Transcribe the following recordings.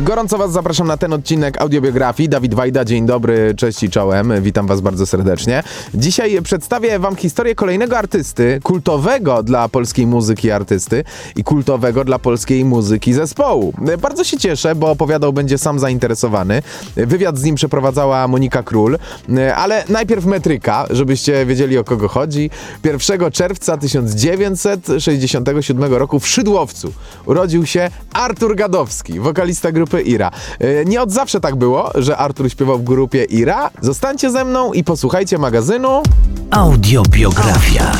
Gorąco Was zapraszam na ten odcinek audiobiografii. Dawid Wajda, dzień dobry, cześć i czołem. Witam Was bardzo serdecznie. Dzisiaj przedstawię Wam historię kolejnego artysty, kultowego dla polskiej muzyki artysty i kultowego dla polskiej muzyki zespołu. Bardzo się cieszę, bo opowiadał będzie sam zainteresowany. Wywiad z nim przeprowadzała Monika Król, ale najpierw metryka, żebyście wiedzieli o kogo chodzi. 1 czerwca 1967 roku w Szydłowcu urodził się Artur Gadowski, wokalista grupy Ira. E, Nie od zawsze tak było, że Artur śpiewał w grupie Ira. Zostańcie ze mną i posłuchajcie magazynu. Audiobiografia.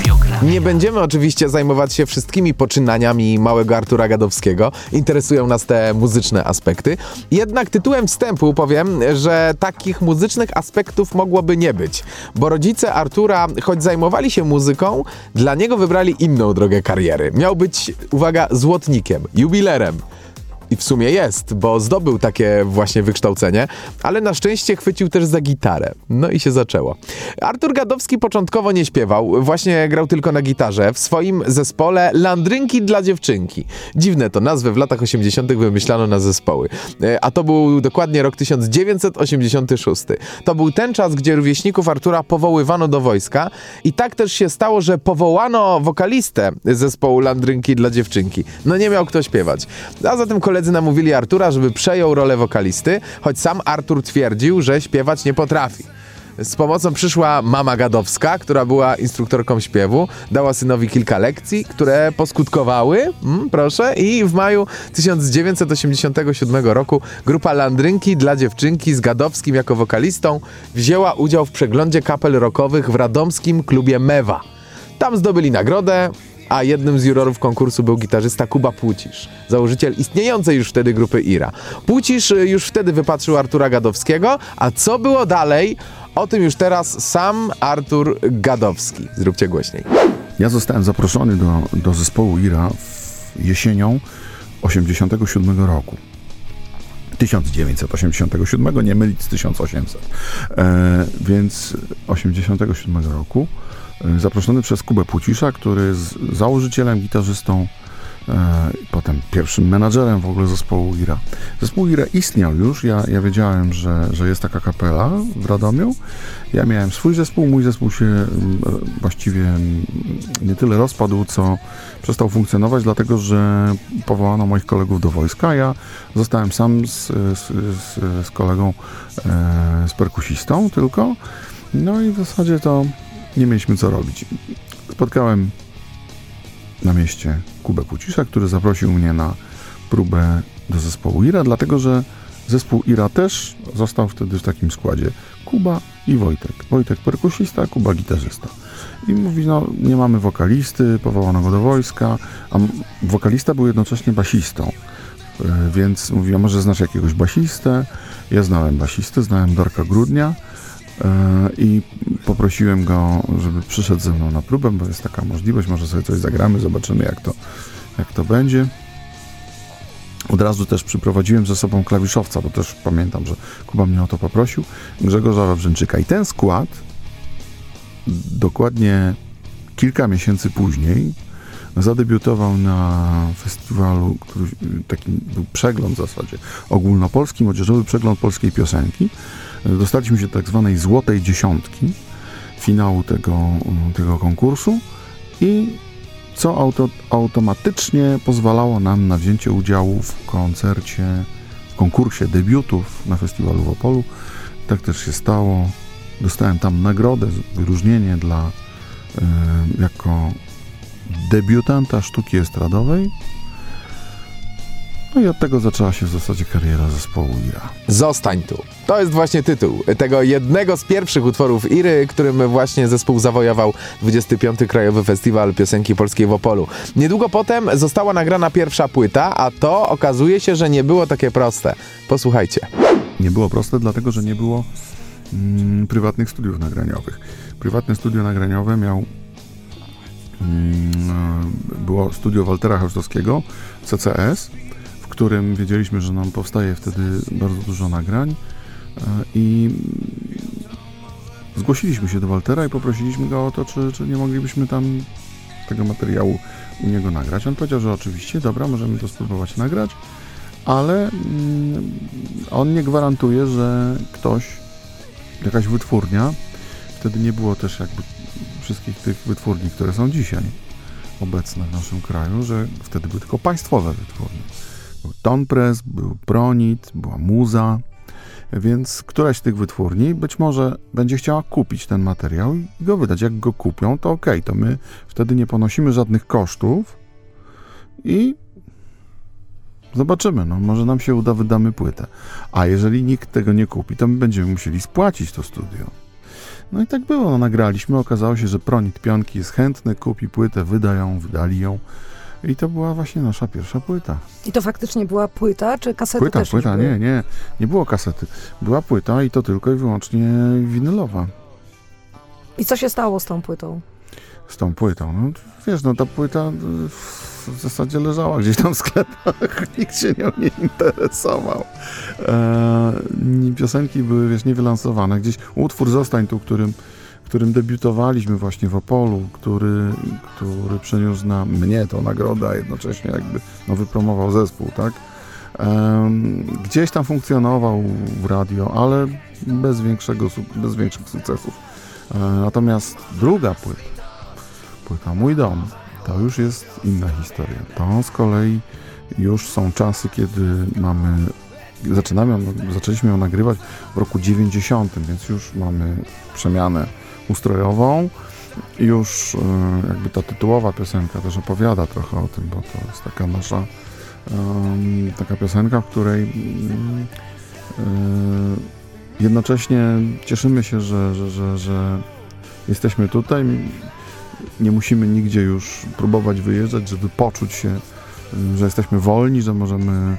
Nie będziemy oczywiście zajmować się wszystkimi poczynaniami małego Artura Gadowskiego. Interesują nas te muzyczne aspekty. Jednak tytułem wstępu powiem, że takich muzycznych aspektów mogłoby nie być, bo rodzice Artura, choć zajmowali się muzyką, dla niego wybrali inną drogę kariery. Miał być, uwaga, złotnikiem, jubilerem. I w sumie jest, bo zdobył takie właśnie wykształcenie, ale na szczęście chwycił też za gitarę. No i się zaczęło. Artur Gadowski początkowo nie śpiewał, właśnie grał tylko na gitarze w swoim zespole Landrynki dla dziewczynki. Dziwne to nazwy w latach 80. wymyślano na zespoły. E, A to był dokładnie rok 1986. To był ten czas, gdzie rówieśników Artura powoływano do wojska i tak też się stało, że powołano wokalistę zespołu Landrynki dla dziewczynki. No nie miał kto śpiewać. A zatem koledzy namówili Artura, żeby przejął rolę wokalisty, choć sam Artur twierdził, że śpiewać nie potrafi. Z pomocą przyszła mama Gadowska, która była instruktorką śpiewu, dała synowi kilka lekcji, które poskutkowały, mm, proszę, i w maju 1987 roku grupa Landrynki dla dziewczynki z Gadowskim jako wokalistą wzięła udział w przeglądzie kapel rockowych w radomskim klubie Mewa. Tam zdobyli nagrodę, a jednym z jurorów konkursu był gitarzysta Kuba Płócisz, założyciel istniejącej już wtedy grupy Ira. Płócisz y, już wtedy wypatrzył Artura Gadowskiego, a co było dalej? O tym już teraz sam Artur Gadowski. Zróbcie głośniej. Ja zostałem zaproszony do, do zespołu IRA jesienią 87 roku. 1987, nie mylić z 1800. E, więc 87 roku zaproszony przez Kubę Płócisza, który jest założycielem, gitarzystą, e, potem pierwszym menadżerem w ogóle zespołu IRA. Zespół IRA istniał już, ja, ja wiedziałem, że, że jest taka kapela w Radomiu. Ja miałem swój zespół, mój zespół się mm, właściwie nie tyle rozpadł, co przestał funkcjonować, dlatego że powołano moich kolegów do wojska. Ja zostałem sam z, z, z, kolegą, e, z perkusistą tylko. No i w zasadzie to nie mieliśmy co robić. Spotkałem na mieście Kubę Kucisza, który zaprosił mnie na próbę do zespołu IRA, dlatego że zespół IRA też został wtedy w takim składzie. Kuba i Wojtek. Wojtek perkusista, Kuba gitarzysta. I mówi, no nie mamy wokalisty, powołano go do wojska, a wokalista był jednocześnie basistą. E, Więc mówi, a może znasz jakiegoś basistę? Ja znałem basistę, znałem Dorka Grudnia i poprosiłem go, żeby przyszedł ze mną na próbę, bo jest taka możliwość, może sobie coś zagramy, zobaczymy jak to, jak to będzie. Od razu też przyprowadziłem ze sobą klawiszowca, bo też pamiętam, że Kuba mnie o to poprosił, Grzegorza Wawrzynczyka. I ten skład dokładnie kilka miesięcy później zadebiutował na festiwalu, który taki był przegląd w zasadzie, ogólnopolski, młodzieżowy przegląd polskiej piosenki. Dostaliśmy się do tak zwanej złotej dziesiątki finału tego, tego konkursu i co auto, automatycznie pozwalało nam na wzięcie udziału w koncercie, w konkursie debiutów na festiwalu w Opolu. Tak też się stało. Dostałem tam nagrodę, wyróżnienie dla e, jako debiutanta sztuki estradowej. No i od tego zaczęła się w zasadzie kariera zespołu Ira. Zostań tu. To jest właśnie tytuł tego jednego z pierwszych utworów Iry, którym właśnie zespół zawojował 25. Krajowy Festiwal Piosenki Polskiej w Opolu. Niedługo potem została nagrana pierwsza płyta, a to okazuje się, że nie było takie proste. Posłuchajcie. Nie było proste, dlatego że nie było mm, prywatnych studiów nagraniowych. Prywatne studio nagraniowe miał było studio Waltera Chrztowskiego, CCS, w którym wiedzieliśmy, że nam powstaje wtedy bardzo dużo nagrań e, i zgłosiliśmy się do Waltera i poprosiliśmy go o to, czy, czy nie moglibyśmy tam tego materiału u niego nagrać. On powiedział, że oczywiście, dobra, możemy to spróbować nagrać, ale mm, on nie gwarantuje, że ktoś, jakaś wytwórnia, wtedy nie było też jakby wszystkich tych wytwórni, które są dzisiaj obecne w naszym kraju, że wtedy były tylko państwowe wytwórnie. Był Tonpress, był Pronit, była Muza, więc któraś z tych wytwórni być może będzie chciała kupić ten materiał i go wydać. Jak go kupią, to ok, to my wtedy nie ponosimy żadnych kosztów i zobaczymy, no może nam się uda, wydamy płytę. A jeżeli nikt tego nie kupi, to my będziemy musieli spłacić to studio. No i tak było, no, nagraliśmy, okazało się, że Pronit Pionki jest chętny, kupi płytę, wyda ją, wydali ją. I to była właśnie nasza pierwsza płyta. I to faktycznie była płyta, czy kasety Płyta, też płyta, były? nie, nie, nie było kasety. Była płyta i to tylko i wyłącznie winylowa. I co się stało z tą płytą? z tą płytą. No, wiesz, no ta płyta w zasadzie leżała gdzieś tam w sklepach, nikt się nią nie interesował. E, piosenki były, wiesz, niewylansowane. Gdzieś utwór Zostań tu, którym, którym debiutowaliśmy właśnie w Opolu, który, który przyniósł na mnie tą nagrodę, a jednocześnie jakby no, wypromował zespół, tak? Em, gdzieś tam funkcjonował w radio, ale bez, większego, bez większych sukcesów. E, natomiast druga płyta, płyta Mój Dom, to już jest inna historia. To z kolei już są czasy, kiedy mamy, zaczynamy, zaczęliśmy ją nagrywać w roku 90, więc już mamy przemianę ustrojową. Już e, jakby ta tytułowa piosenka też opowiada trochę o tym, bo to jest taka nasza taka piosenka, w której mm, e, jednocześnie cieszymy się, że, że, że, że jesteśmy tutaj. Nie musimy nigdzie już próbować wyjeżdżać, żeby poczuć się, y, że jesteśmy wolni, że możemy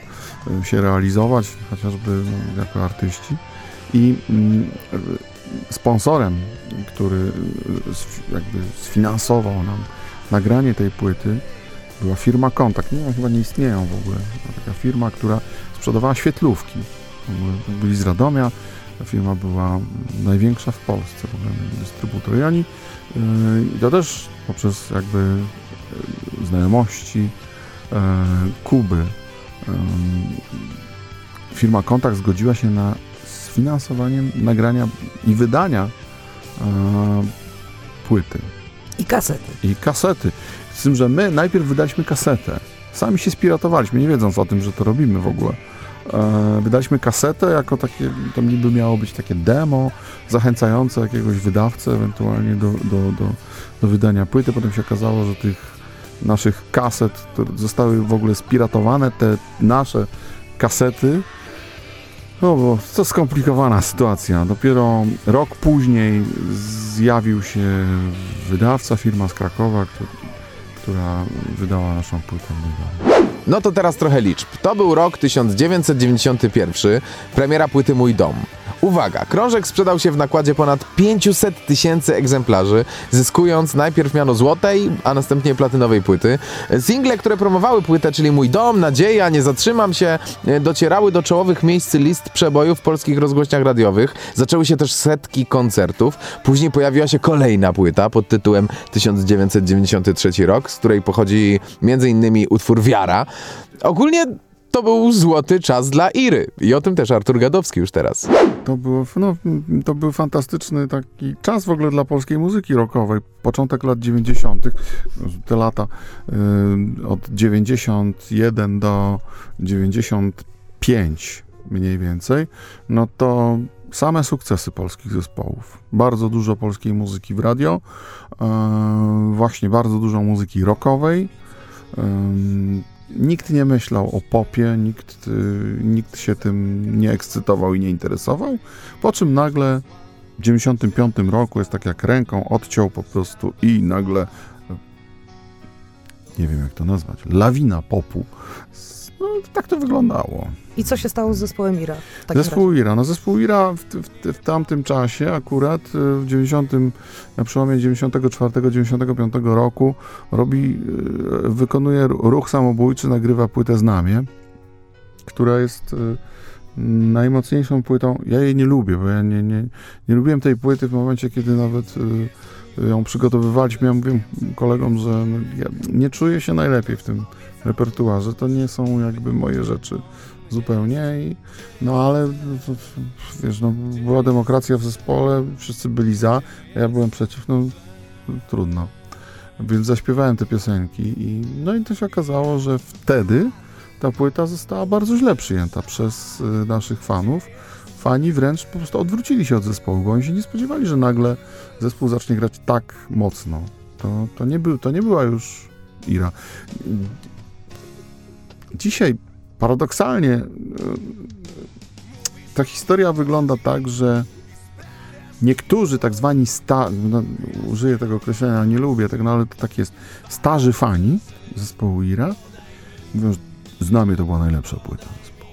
y, się realizować, chociażby no, jako artyści. I mm, sponsorem, który jakby sfinansował nam nagranie tej płyty, była firma Kontakt. Nie chyba nie istnieją w ogóle. To Taka firma, która sprzedawała świetlówki. Byli z Radomia. Ta firma była największa w Polsce, w ogóle dystrybutor. I oni yy, i to też poprzez jakby yy, znajomości yy, Kuby firma Kontakt zgodziła się na sfinansowanie nagrania i wydania płyty I kasety. i kasety. Z tym, że my najpierw wydaliśmy kasetę. Sami się spiratowaliśmy, nie wiedząc o tym, że to robimy w ogóle. E, wydaliśmy kasetę jako takie, to niby miało być takie demo zachęcające jakiegoś wydawcę ewentualnie do, do, do, do wydania płyty. Potem się okazało, że tych naszych kaset zostały w ogóle spiratowane, te nasze kasety. No bo to skomplikowana sytuacja. Dopiero rok później zjawił się wydawca, firma z Krakowa, która wydała naszą płytę. No to teraz trochę liczb. To był rok 1991, premiera płyty Mój Dom. Uwaga, krążek sprzedał się w nakładzie ponad 500 tysięcy egzemplarzy, zyskując najpierw miano złotej, a następnie platynowej płyty. Single, które promowały płytę, czyli Mój Dom, Nadzieja, Nie Zatrzymam się, e, docierały do czołowych miejsc list przebojów w polskich rozgłośniach radiowych. Zaczęły się też setki koncertów. Później pojawiła się kolejna płyta pod tytułem 1993 rok, z której pochodzi m.in. utwór Wiara. Ogólnie to był złoty czas dla Iry. I o tym też Artur Gadowski już teraz. To, było, no, to był fantastyczny taki czas w ogóle dla polskiej muzyki rockowej. Początek lat 90., te lata y, od 91 do 95 mniej więcej, no to same sukcesy polskich zespołów. Bardzo dużo polskiej muzyki w radio, y, właśnie bardzo dużo muzyki rockowej. Ym, nikt nie myślał o popie, nikt, y, nikt się tym nie ekscytował i nie interesował, po czym nagle w 95 roku jest tak jak ręką odciął po prostu i nagle nie wiem jak to nazwać, lawina popu. S- No, tak to wyglądało. I co się stało z zespołem Ira? Zespół razie? Ira. No zespół Ira w, w, w tamtym czasie akurat y, w 90, na przełomie 94-95 roku robi, y, wykonuje ruch samobójczy, nagrywa płytę Znamie, która jest y, najmocniejszą płytą. Ja jej nie lubię, bo ja nie, nie, nie lubiłem tej płyty w momencie, kiedy nawet ją przygotowywaliśmy. Ja mówiłem kolegom, że no, ja nie czuję się najlepiej w tym repertuarze. To nie są jakby moje rzeczy zupełnie. I, no ale wiesz, no, była demokracja w zespole, wszyscy byli za, ja byłem przeciw, no trudno. Więc zaśpiewałem te piosenki i no i to się okazało, że wtedy ta płyta została bardzo źle przyjęta przez y, naszych fanów. Fani wręcz po prostu odwrócili się od zespołu, bo oni się nie spodziewali, że nagle zespół zacznie grać tak mocno. To, to, nie, był, to nie była już Ira. Dzisiaj paradoksalnie y, ta historia wygląda tak, że niektórzy tak zwani sta, no, użyję tego określenia, nie lubię tego, no ale to tak jest, starzy fani zespołu Ira mówią, że znamy to była najlepsza płyta zespołu.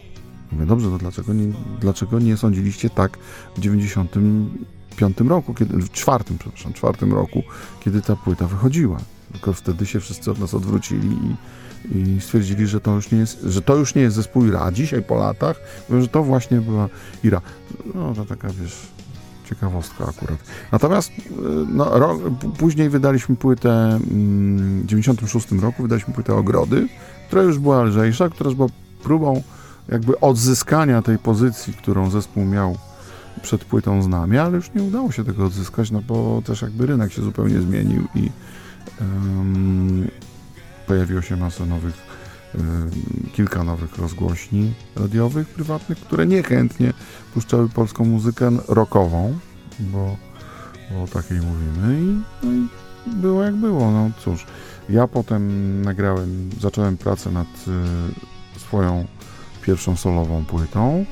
Mówię, dobrze, to dlaczego nie, dlaczego nie sądziliście tak w 95 roku, kiedy, w czwartym, przepraszam, czwartym roku, kiedy ta płyta wychodziła. Tylko wtedy się wszyscy od nas odwrócili i, i stwierdzili, że to już nie jest, że to już nie jest zespół Ira. Dzisiaj po latach mówią, że to właśnie była Ira. No to taka, wiesz, ciekawostka akurat. Natomiast y, no, później wydaliśmy płytę mm, w 96 roku, wydaliśmy płytę Ogrody, która już była lżejsza, która była próbą jakby odzyskania tej pozycji, którą zespół miał przed płytą Znamie, ale już nie udało się tego odzyskać, no bo też jakby rynek się zupełnie zmienił i pojawiło się masa nowych, kilka nowych rozgłośni radiowych, prywatnych, które niechętnie puszczały polską muzykę rockową, bo, o takiej mówimy i, no i było jak było, no cóż. Ja potem nagrałem, zacząłem pracę nad y, swoją pierwszą solową płytą.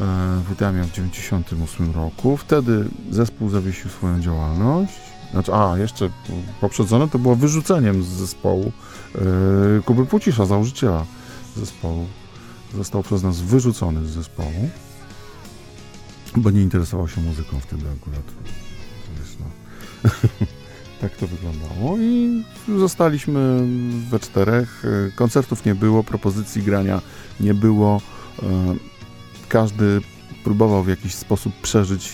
E, wydałem ją w 98 roku. Wtedy zespół zawiesił swoją działalność. Znaczy, a, jeszcze poprzedzone to było wyrzuceniem z zespołu e, Kuby Pucisza, założyciela zespołu. Został przez nas wyrzucony z zespołu, bo nie interesował się muzyką wtedy akurat. No. tak to wyglądało i zostaliśmy we czterech. E, Koncertów nie było, propozycji grania nie było. E, Każdy próbował w jakiś sposób przeżyć,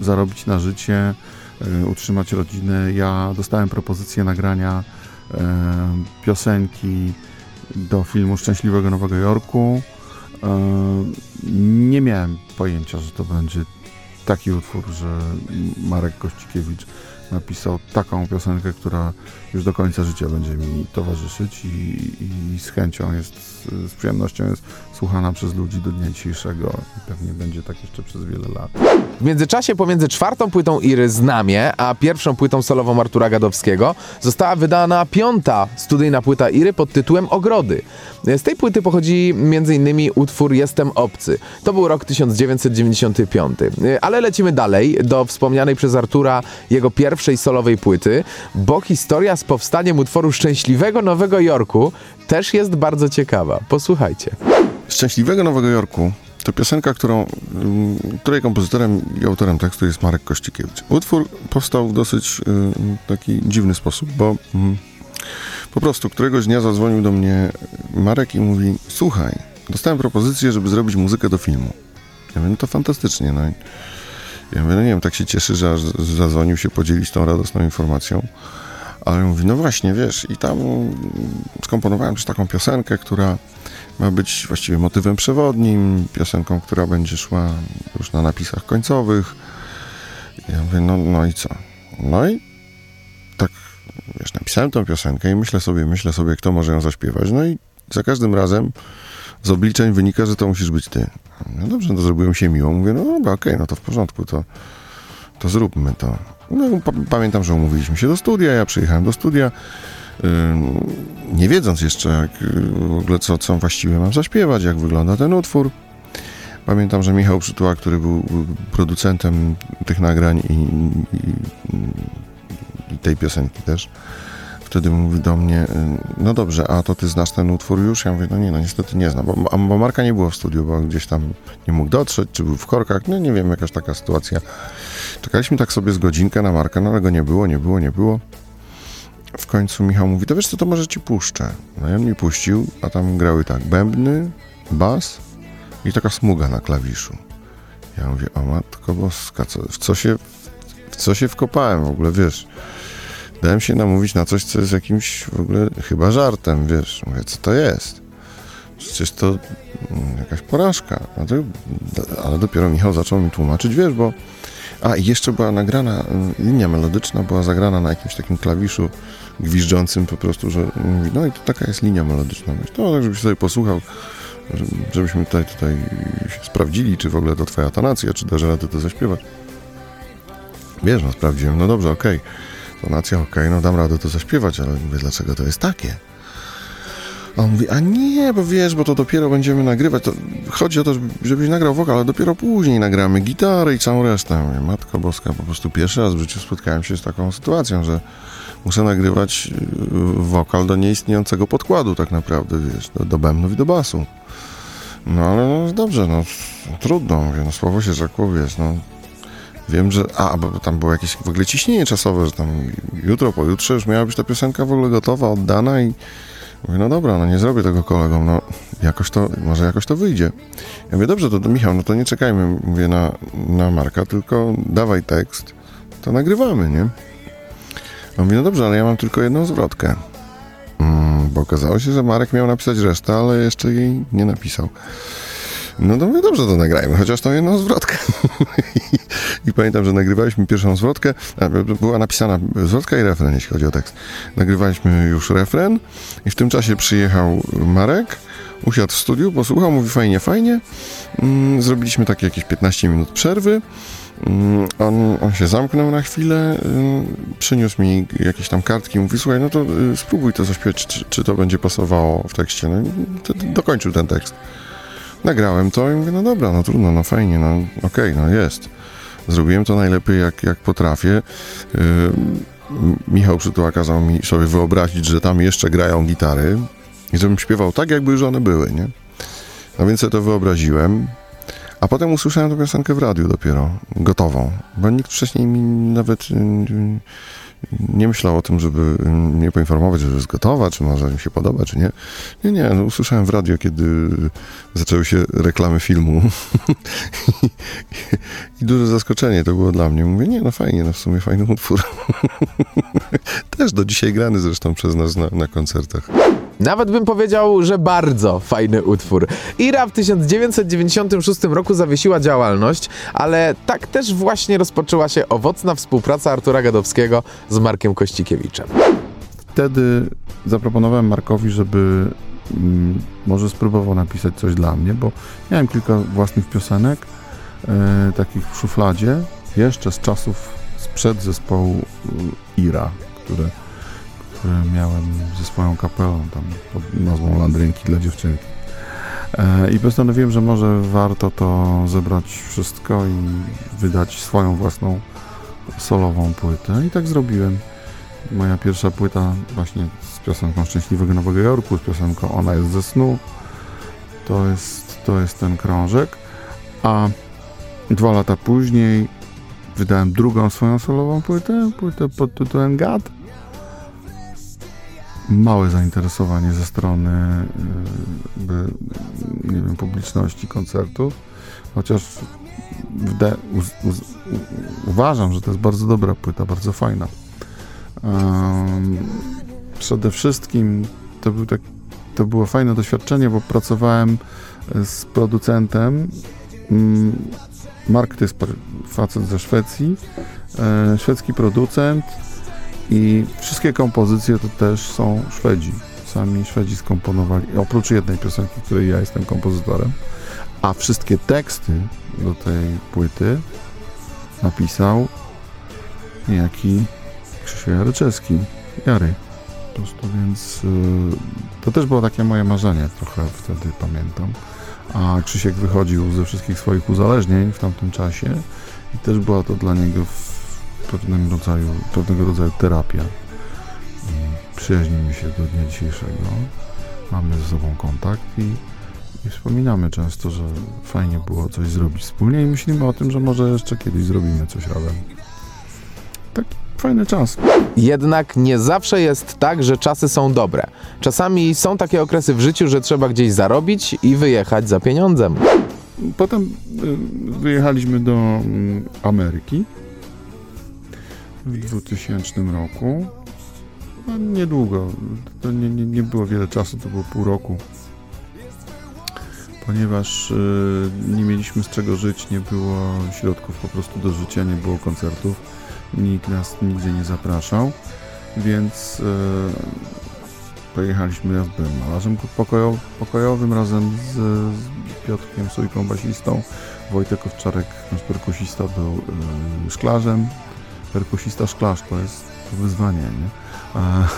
zarobić na życie, utrzymać rodzinę. Ja dostałem propozycję nagrania e, piosenki do filmu Szczęśliwego Nowego Jorku. E, Nie miałem pojęcia, że to będzie taki utwór, że Marek Kościkiewicz napisał taką piosenkę, która już do końca życia będzie mi towarzyszyć i, i z chęcią jest, z przyjemnością jest słuchana przez ludzi do dnia dzisiejszego i pewnie będzie tak jeszcze przez wiele lat. W międzyczasie pomiędzy czwartą płytą Iry Znamie, a pierwszą płytą solową Artura Gadowskiego została wydana piąta studyjna płyta Iry pod tytułem Ogrody. Z tej płyty pochodzi m.in. utwór Jestem obcy. To był rok 1995. Ale lecimy dalej do wspomnianej przez Artura jego pierwszej solowej płyty, bo historia z powstaniem utworu Szczęśliwego Nowego Jorku też jest bardzo ciekawa. Posłuchajcie. Szczęśliwego Nowego Jorku to piosenka, którą, mm, której kompozytorem i autorem tekstu jest Marek Kościkiewicz. Utwór powstał w dosyć y, taki dziwny sposób, bo mm, po prostu któregoś dnia zadzwonił do mnie Marek i mówi słuchaj, dostałem propozycję, żeby zrobić muzykę do filmu. Ja mówię, no to fantastycznie. No ja mówię, no nie wiem, tak się cieszy, że zadzwonił się podzielić tą radosną informacją. Ale mówi, no właśnie, wiesz, i tam skomponowałem też taką piosenkę, która ma być właściwie motywem przewodnim, piosenką, która będzie szła już na napisach końcowych. Ja mówię, no, no i co? No i tak, wiesz, napisałem tą piosenkę i myślę sobie, myślę sobie, kto może ją zaśpiewać. No i za każdym razem z obliczeń wynika, że to musisz być ty. No dobrze, no to zrobiłem się miło. Mówię, no okej, no to w porządku, to, to zróbmy to. No pa- pamiętam, że umówiliśmy się do studia, ja przyjechałem do studia, ym, nie wiedząc jeszcze jak, y, w ogóle co, co właściwie mam zaśpiewać, jak wygląda ten utwór. Pamiętam, że Michał Przytuła, który był y, producentem tych nagrań i, i, i tej piosenki też, wtedy mówi do mnie, y, no dobrze, a to ty znasz ten utwór już? Ja mówię, no nie, no niestety nie znam, bo, bo Marka nie było w studiu, bo gdzieś tam nie mógł dotrzeć, czy był w korkach, no nie wiem, jakaś taka sytuacja. Czekaliśmy tak sobie z godzinkę na Marka, no ale go nie było, nie było, nie było. W końcu Michał mówi, to wiesz co, to może ci puszczę. No i on mi puścił, a tam grały tak, bębny, bas i taka smuga na klawiszu. Ja mówię, o matko boska, co, w, co się, w co się wkopałem w ogóle, wiesz. Dałem się namówić na coś, co jest jakimś w ogóle chyba żartem, wiesz. Mówię, co to jest? Przecież to mm, jakaś porażka. No to, ale dopiero Michał zaczął mi tłumaczyć, wiesz, bo... A, i jeszcze była nagrana, y, linia melodyczna była zagrana na jakimś takim klawiszu gwiżdżącym po prostu, że mówi, no i to taka jest linia melodyczna. Mówię, No, tak żebyś sobie posłuchał, żeby- żebyśmy tutaj, tutaj sprawdzili, czy w ogóle to twoja tonacja, czy dasz radę to zaśpiewać. Wiesz, no sprawdziłem, no dobrze, okej. Tonacja, okej, no dam radę to zaśpiewać, ale mówię, dlaczego to jest takie? A on mówi, a nie, bo wiesz, bo to dopiero będziemy nagrywać. To chodzi o to, żeby- żebyś nagrał wokal, ale dopiero później nagramy gitarę i całą resztę. Mówię, Matko Boska, po prostu pierwszy raz w życiu spotkałem się z taką sytuacją, że muszę nagrywać yy, wokal do nieistniejącego podkładu tak naprawdę, wiesz, do, do bębnów i do basu. No ale no, dobrze, no trudno, mówię, no słowo się rzekło, wiesz, no wiem, że, a, bo tam było jakieś w ogóle ciśnienie czasowe, że tam jutro, pojutrze już miała być ta piosenka w ogóle gotowa, oddana i mówię, no dobra, no nie zrobię tego kolegom, no jakoś to, może jakoś to wyjdzie. Ja mówię, dobrze, to, to Michał, no to nie czekajmy, mówię, na, na Marka, tylko dawaj tekst, to nagrywamy, nie? On mówi, no dobrze, ale ja mam tylko jedną zwrotkę. Mm, bo okazało się, że Marek miał napisać resztę, ale jeszcze jej nie napisał. No to mówię, dobrze, to nagrajmy, chociaż tą jedną zwrotkę. I, pamiętam, że nagrywaliśmy pierwszą zwrotkę, była napisana zwrotka i refren, jeśli chodzi o tekst. Nagrywaliśmy już refren i w tym czasie przyjechał Marek, usiadł w studiu, posłuchał, mówi fajnie, fajnie. Mm, zrobiliśmy takie jakieś 15 minut przerwy. Mm, On, on się zamknął na chwilę, y, przyniósł mi jakieś tam kartki, mówi, słuchaj, no to y, spróbuj to zaśpiewać, czy, czy to będzie pasowało w tekście. No, to, to dokończył ten tekst. Nagrałem to i mówię, no dobra, no trudno, no fajnie, no okej, no jest. Zrobiłem to najlepiej jak, jak potrafię. Y, Michał Przytuła kazał mi sobie wyobrazić, że tam jeszcze grają gitary i żebym śpiewał tak, jakby już one były, nie? No więc sobie to wyobraziłem. A potem usłyszałem tę piosenkę w radiu dopiero, gotową, bo nikt wcześniej mi nawet y, nie myślał o tym, żeby mnie poinformować, że jest gotowa, czy może mi się podoba, czy nie. Nie, nie, no, usłyszałem w radio, kiedy zaczęły się reklamy filmu i duże zaskoczenie to było dla mnie. Mówię, nie, no fajnie, no w sumie fajny utwór. Też do dzisiaj grany zresztą przez nas na, na koncertach. Nawet bym powiedział, że bardzo fajny utwór. Ira w 1996 roku zawiesiła działalność, ale tak też właśnie rozpoczęła się owocna współpraca Artura Gadowskiego z Markiem Kościkiewiczem. wtedy zaproponowałem Markowi, żeby mm, może spróbował napisać coś dla mnie, bo miałem kilka własnych piosenek, e, takich w szufladzie, jeszcze z czasów sprzed zespołu y, Ira, które miałem ze swoją kapelą tam pod nazwą Landrynki dla dziewczynki. E, I postanowiłem, że może warto to zebrać wszystko i wydać swoją własną solową płytę. I tak zrobiłem. Moja pierwsza płyta właśnie z piosenką Szczęśliwego Nowego Jorku, z piosenką Ona jest ze snu. To jest, to jest ten krążek. A dwa lata później wydałem drugą swoją solową płytę, płytę pod tytułem Gad. Małe zainteresowanie ze strony y, by, nie wiem, publiczności koncertów, chociaż uz, uz, u, uważam, że to jest bardzo dobra płyta, bardzo fajna. Em, przede wszystkim to, był tak, to było fajne doświadczenie, bo pracowałem z producentem. Mm, Mark to jest facet ze Szwecji, e, szwedzki producent i wszystkie kompozycje to też są Szwedzi. Sami Szwedzi skomponowali, oprócz jednej piosenki, której ja jestem kompozytorem, a wszystkie teksty do tej płyty napisał niejaki Krzysiu Jaryczewski, Jary. Po prostu, więc y, to też było takie moje marzenie trochę wtedy, pamiętam. A Krzysiek wychodził ze wszystkich swoich uzależnień w tamtym czasie i też była to dla niego pewnym rodzaju, pewnego rodzaju terapia. I przyjaźnimy się do dnia dzisiejszego. Mamy ze sobą kontakt i, i wspominamy często, że fajnie było coś zrobić wspólnie i myślimy o tym, że może jeszcze kiedyś zrobimy coś razem. Taki fajny czas. Jednak nie zawsze jest tak, że czasy są dobre. Czasami są takie okresy w życiu, że trzeba gdzieś zarobić i wyjechać za pieniądzem. Potem y, wyjechaliśmy do mm, Ameryki w 2000 roku. No, niedługo, to nie, nie, nie było wiele czasu, to było pół roku. Ponieważ y, nie mieliśmy z czego żyć, nie było środków po prostu do życia, nie było koncertów, nikt nas nigdzie nie zapraszał, więc y, pojechaliśmy, ja byłem malarzem pokojow, pokojowym razem z, z Piotrkiem basistą. Wojtek Owczarek, nasz perkusista, był y, szklarzem. Perkusista szklarz to jest wyzwanie, nie? A,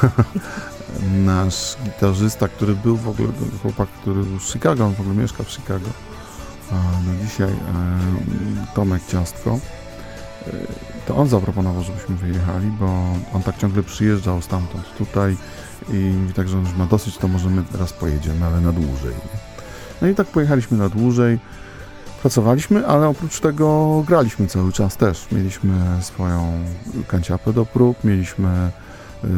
nasz gitarzysta, który był w ogóle, chłopak, który był z Chicago, on w ogóle mieszka w Chicago. A, no dzisiaj e, Tomek Ciastko. E, to on zaproponował, żebyśmy wyjechali, bo on tak ciągle przyjeżdżał stamtąd tutaj i mówi tak, że on już ma dosyć, to możemy teraz pojedziemy, ale na dłużej. No i tak pojechaliśmy na dłużej. Pracowaliśmy, ale oprócz tego graliśmy cały czas też. Mieliśmy swoją kanciapę do prób, mieliśmy y,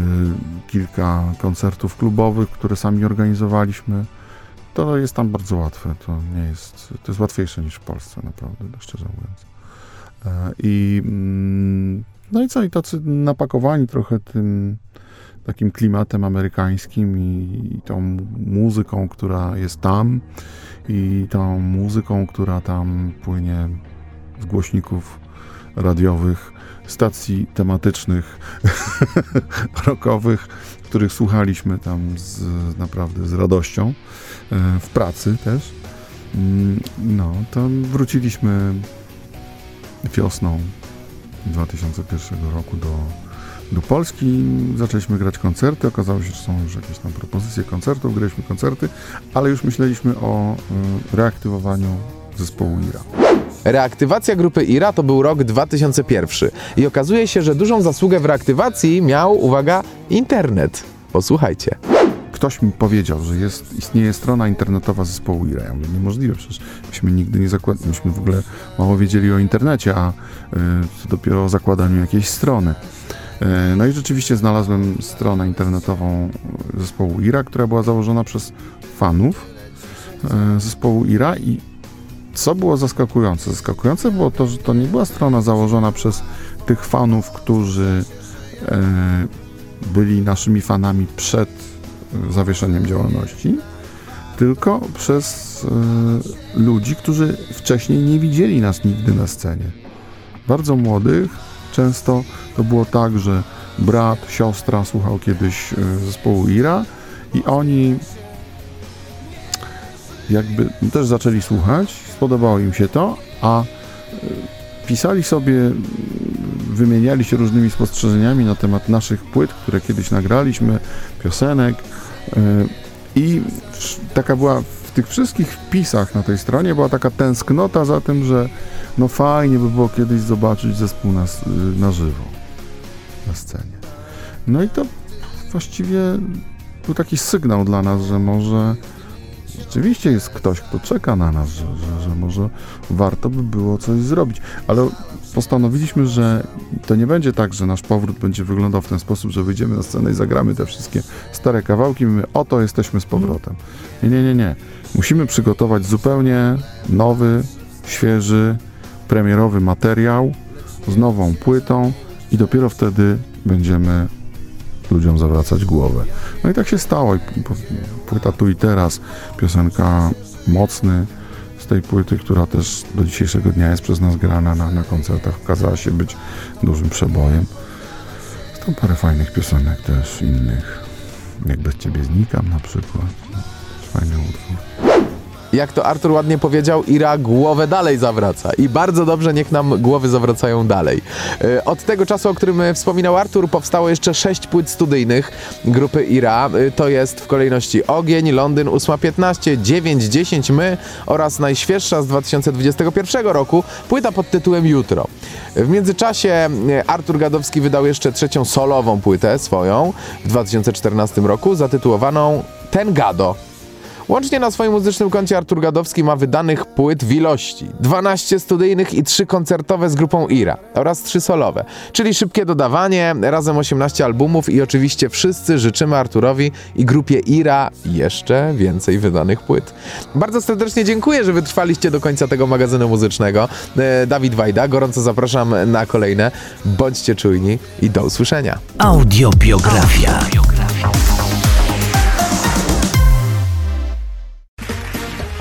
kilka koncertów klubowych, które sami organizowaliśmy. To jest tam bardzo łatwe. To nie jest, to jest łatwiejsze niż w Polsce, naprawdę, tak szczerze mówiąc. E, I mm, no i co, i tacy napakowani trochę tym takim klimatem amerykańskim i, i tą muzyką, która jest tam i tą muzyką, która tam płynie z głośników radiowych, stacji tematycznych, rockowych, których słuchaliśmy tam z, naprawdę z radością, e, w pracy też. Mm, No, to wróciliśmy wiosną 2001 roku do, do Polski. Zaczęliśmy grać koncerty. Okazało się, że są już jakieś tam propozycje koncertów. Graliśmy koncerty, ale już myśleliśmy o y, reaktywowaniu zespołu IRA. Reaktywacja grupy IRA to był rok 2001 i okazuje się, że dużą zasługę w reaktywacji miał, uwaga, internet. Posłuchajcie. Ktoś mi powiedział, że jest, istnieje strona internetowa zespołu IRA. Ja mówię, niemożliwe, przecież myśmy nigdy nie zakładali, myśmy w ogóle mało wiedzieli o internecie, a y, co dopiero o zakładaniu jakiejś strony. Y, No i rzeczywiście znalazłem stronę internetową zespołu IRA, która była założona przez fanów y, zespołu IRA i co było zaskakujące? Zaskakujące było to, że to nie była strona założona przez tych fanów, którzy e, byli naszymi fanami przed e, zawieszeniem działalności, tylko przez e, ludzi, którzy wcześniej nie widzieli nas nigdy na scenie. Bardzo młodych, często to było tak, że brat, siostra słuchał kiedyś e, zespołu Ira i oni jakby też zaczęli słuchać, spodobało im się to, a y, pisali sobie, wymieniali się różnymi spostrzeżeniami na temat naszych płyt, które kiedyś nagraliśmy, piosenek y, i taka była tych wszystkich wpisach na tej stronie była taka tęsknota za tym, że no fajnie by było kiedyś zobaczyć zespół na, na żywo, na scenie. No i to właściwie był taki sygnał dla nas, że może rzeczywiście jest ktoś, kto czeka na nas, że, że, że może warto by było coś zrobić. Ale postanowiliśmy, że to nie będzie tak, że nasz powrót będzie wyglądał w ten sposób, że wyjdziemy na scenę i zagramy te wszystkie stare kawałki i my oto jesteśmy z powrotem. Nie, nie, nie, nie. Musimy przygotować zupełnie nowy, świeży, premierowy materiał z nową płytą i dopiero wtedy będziemy ludziom zawracać głowę. No i tak się stało. Płyta tu i teraz, piosenka Mocny z tej płyty, która też do dzisiejszego dnia jest przez nas grana na, na koncertach, okazała się być dużym przebojem. Jest tam parę fajnych piosenek też innych. Jak bez ciebie znikam na przykład. Fajny utwór. Jak to Artur ładnie powiedział, Ira głowę dalej zawraca. I bardzo dobrze niech nam głowy zawracają dalej. E, Od tego czasu, o którym e, wspominał Artur, powstało jeszcze sześć płyt studyjnych grupy Ira. E, To jest w kolejności Ogień, Londyn 8.15, 9.10, My oraz najświeższa z 2021 roku płyta pod tytułem Jutro. W międzyczasie Artur Gadowski wydał jeszcze trzecią solową płytę swoją w 2014 roku zatytułowaną Ten Gado. Łącznie na swoim muzycznym koncie Artur Gadowski ma wydanych płyt w ilości 12 studyjnych i 3 koncertowe z grupą Ira oraz 3 solowe, czyli szybkie dodawanie, razem 18 albumów i oczywiście wszyscy życzymy Arturowi i grupie Ira jeszcze więcej wydanych płyt. Bardzo serdecznie dziękuję, że wytrwaliście do końca tego magazynu muzycznego. E, Dawid Wajda, gorąco zapraszam na kolejne. Bądźcie czujni i do usłyszenia. Audiobiografia.